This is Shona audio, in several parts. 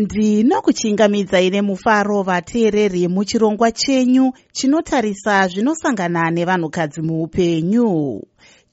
ndinokuchingamidzai nemufaro vateereri muchirongwa chenyu chinotarisa zvinosangana nevanhukadzi muupenyu.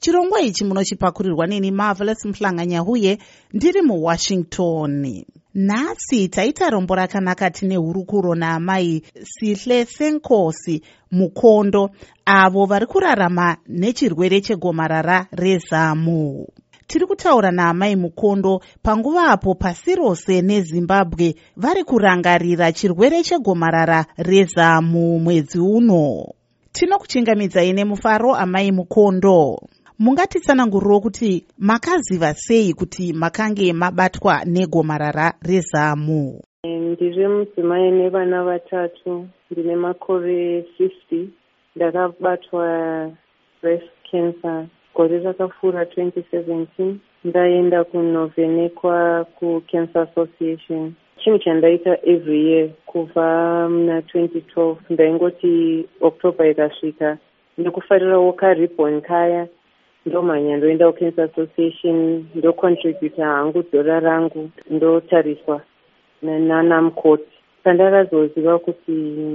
Chirongwa ichi munochipakurirwa neni marvelous muhlanganya uye ndiri muwashington. Nhasi taita rombo rakanaka tine hurukuro naamai sihle senkosi mukondo avo vari kurarama nechirwere chegomarara rezamu tiri kutaura naamai mukondo panguva apo pasi rose nezimbabwe vari kurangarira chirwere chegomarara rezamu mwedzi uno. Tinokuchingamidzai nemufaro amai mukondo. Mungatitsananguriro kuti makaziva sei kuti makange mabatwa negomarara rezamu. Ndiri mudzimai nevana vatatu ndine makore 50 ndakabatwa breast cancer gore rakapfuura 2017 ndaenda kunovhenekwa kucancer association. Chinhu chandaita every year kubva muna 2012 ndaingoti october ikasvika ndikufarirawo karibon kaya ndomhanya ndoenda kucancer association ndocontributa hangu dhora rangu ndotariswa nanamukoti pandakazoziva kuti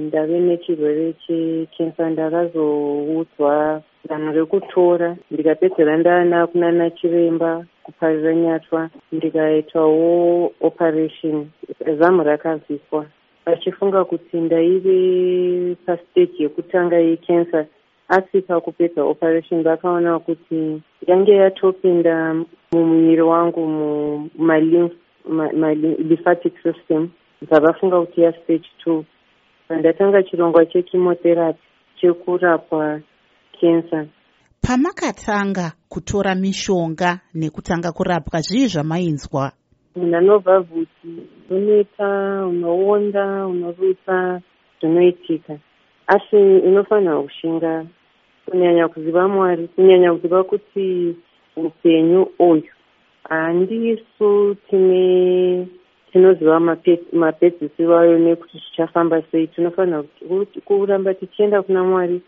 ndave nechirwere checancer ndakazoudzwa danho rekutora ndikapedzera ndaana kunana chiremba kuparira nyatwa ndikaitawo operation zamu rakabviswa vachifunga kuti ndaive pasteji yekutanga yecancer asi pakupedza operation vakaona kuti yange yatopinda mumuviri wangu mumalymphatic system. Zvavafunga kuti yastage two. Pandatanga chirongwa chechemotherapy chekurapwa cancer pamakatanga kutora mishonga nekutanga kurapwa zvii zvamainzwa? Munhu anobva bvudzi uneta unoonda unorutsa zvinoitika. Asi unofanira kushinga kunyanya kuziva mwari kunyanya kuziva kuti upenyu uyu handisu tine tinoziva mapedzisi vayo nekuti zvichafamba sei. Tinofanira kuramba tichienda kuna mwari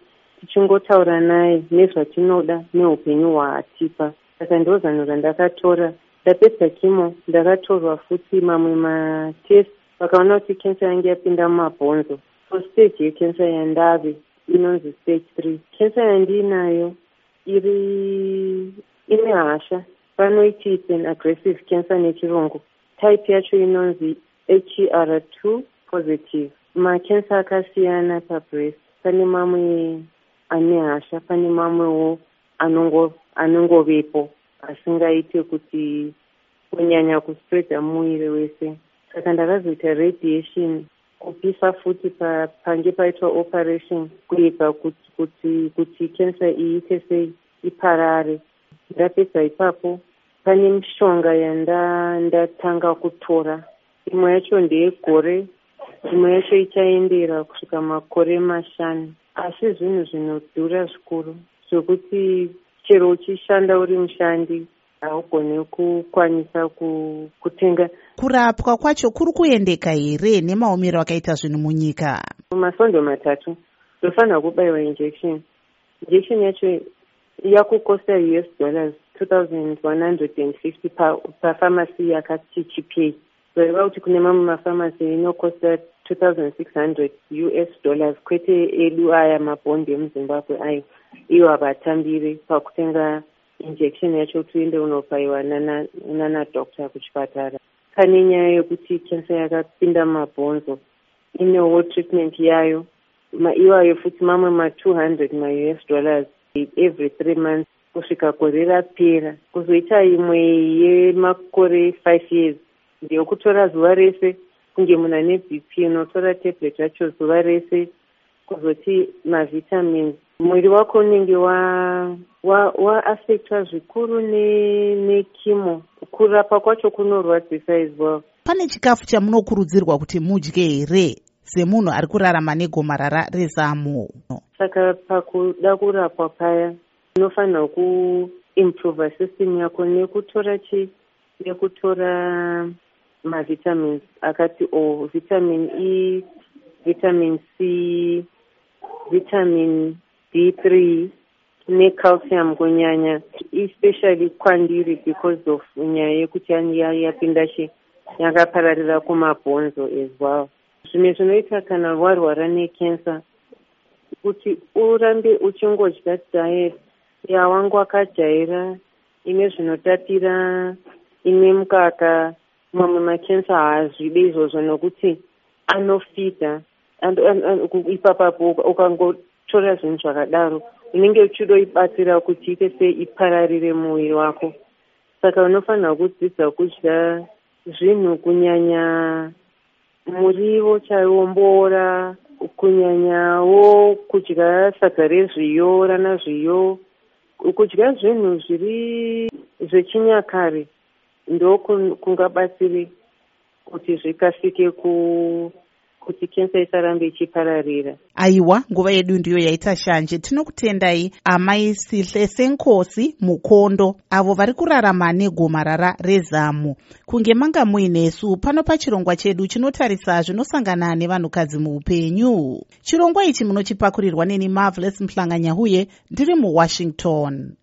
tichingotaura naye nezvatinoda neupenyu hwaatipa. Saka ndo zano randakatora. Ndapedza kimo ndakatorwa futi mamwe matest vakaona kuti kensa yange yapinda mumabhonzo. So stage yekensa yandave inonzi stage three. Kensa yandiinayo iri ine hasha. Panoiti its an aggressive cancer nechirungu. Type yacho inonzi her two positive. Makensa akasiyana pabreast. Pane mamwe ane hasha pane mamwewo anongovepo asingaite kuti kunyanya kuspreadha muviri wese. Saka ndakazoita radiation kupisa futi pange paitwa operation kuedza kuti kuti cancer iite sei iparare. Ndapedza ipapo pane mishonga yandatanga kutora. Imwe yacho ndeyegore imwe yacho ichaendera kusvika makore mashanu asi zvinhu zvinodhura zvikuru zvokuti chero uchishanda uri mushandi haugone kukwanisa kutenga. Kurapwa kwacho kuri kuendeka here nemaomero akaita zvinhu munyika? Masondo matatu ndofanira kubayiwa injection. Injection yacho yakukosta us dollars two thousand one hundred and fifty pafamasi yakati chipei. Zoreva kuti kune mamwe mafamasi inokosta two thousand six hundred us dollars kwete edu aya mabhondi emuzimbabwe ayo. Iwo havatambiri pakutenga injection yacho tuende unopayiwa nanadokta kuchipatara. Pane nyaya yekuti kensa yakapinda mumabhonzo inewo treatment yayo iwayo futi mamwe ma-two hundred ma-us dollars every three months. Kusvika gore rapera kuzoita imwe yemakore five years ndeyekutora zuva rese kunge munhu ane bp unotora tablet yacho zuva rese kuzoti mavitamins mwiri wako unenge waafektwa wa, wa zvikuru nekimo ne kurapa kwacho kunorwadzisa as well. Pane chikafu chamunokurudzirwa kuti mudye here? Semunhu ari kurarama negomarara rezamu. Saka pakuda kurapwa paya unofanira kuimprova system yako nekutora chi nekutora mavitamins akati o vitamin e vitamin c vitamin d three necalcium kunyanya especially kwandiri because of nyaya yekuti yapinda chi yakapararira kumabhonzo as well. Zvimwe zvinoita kana warwara nekensa kuti urambe uchingodya diet yawanga wakajaira ine zvinotapira ine mukaka mamwe makensa haazvide izvozvo nokuti anofidha ipapapo ukangotora zvinhu zvakadaro unenge uchidoibatsira kuti ite sei ipararire muviri wako saka unofanira kudzidza kudya zvinhu kunyanya murivo chaiwo mboora kunyanyawo kudya sadza rezviyo rana zviyo. Kudya zvinhu zviri zvechinyakare ndo kungabatsiri kuti zvikasike ku kuti kensa isarambe ichipararira. Aiwa nguva yedu ndiyo yaita shanje. Tinokutendai amai sihle senkosi mukondo avo vari kurarama negomarara rezamu. Kunge manga muinesu pano pachirongwa chedu chinotarisa zvinosangana nevanhukadzi muupenyu. Chirongwa ichi munochipakurirwa neni marvelous mhlanganya uye ndiri muwashington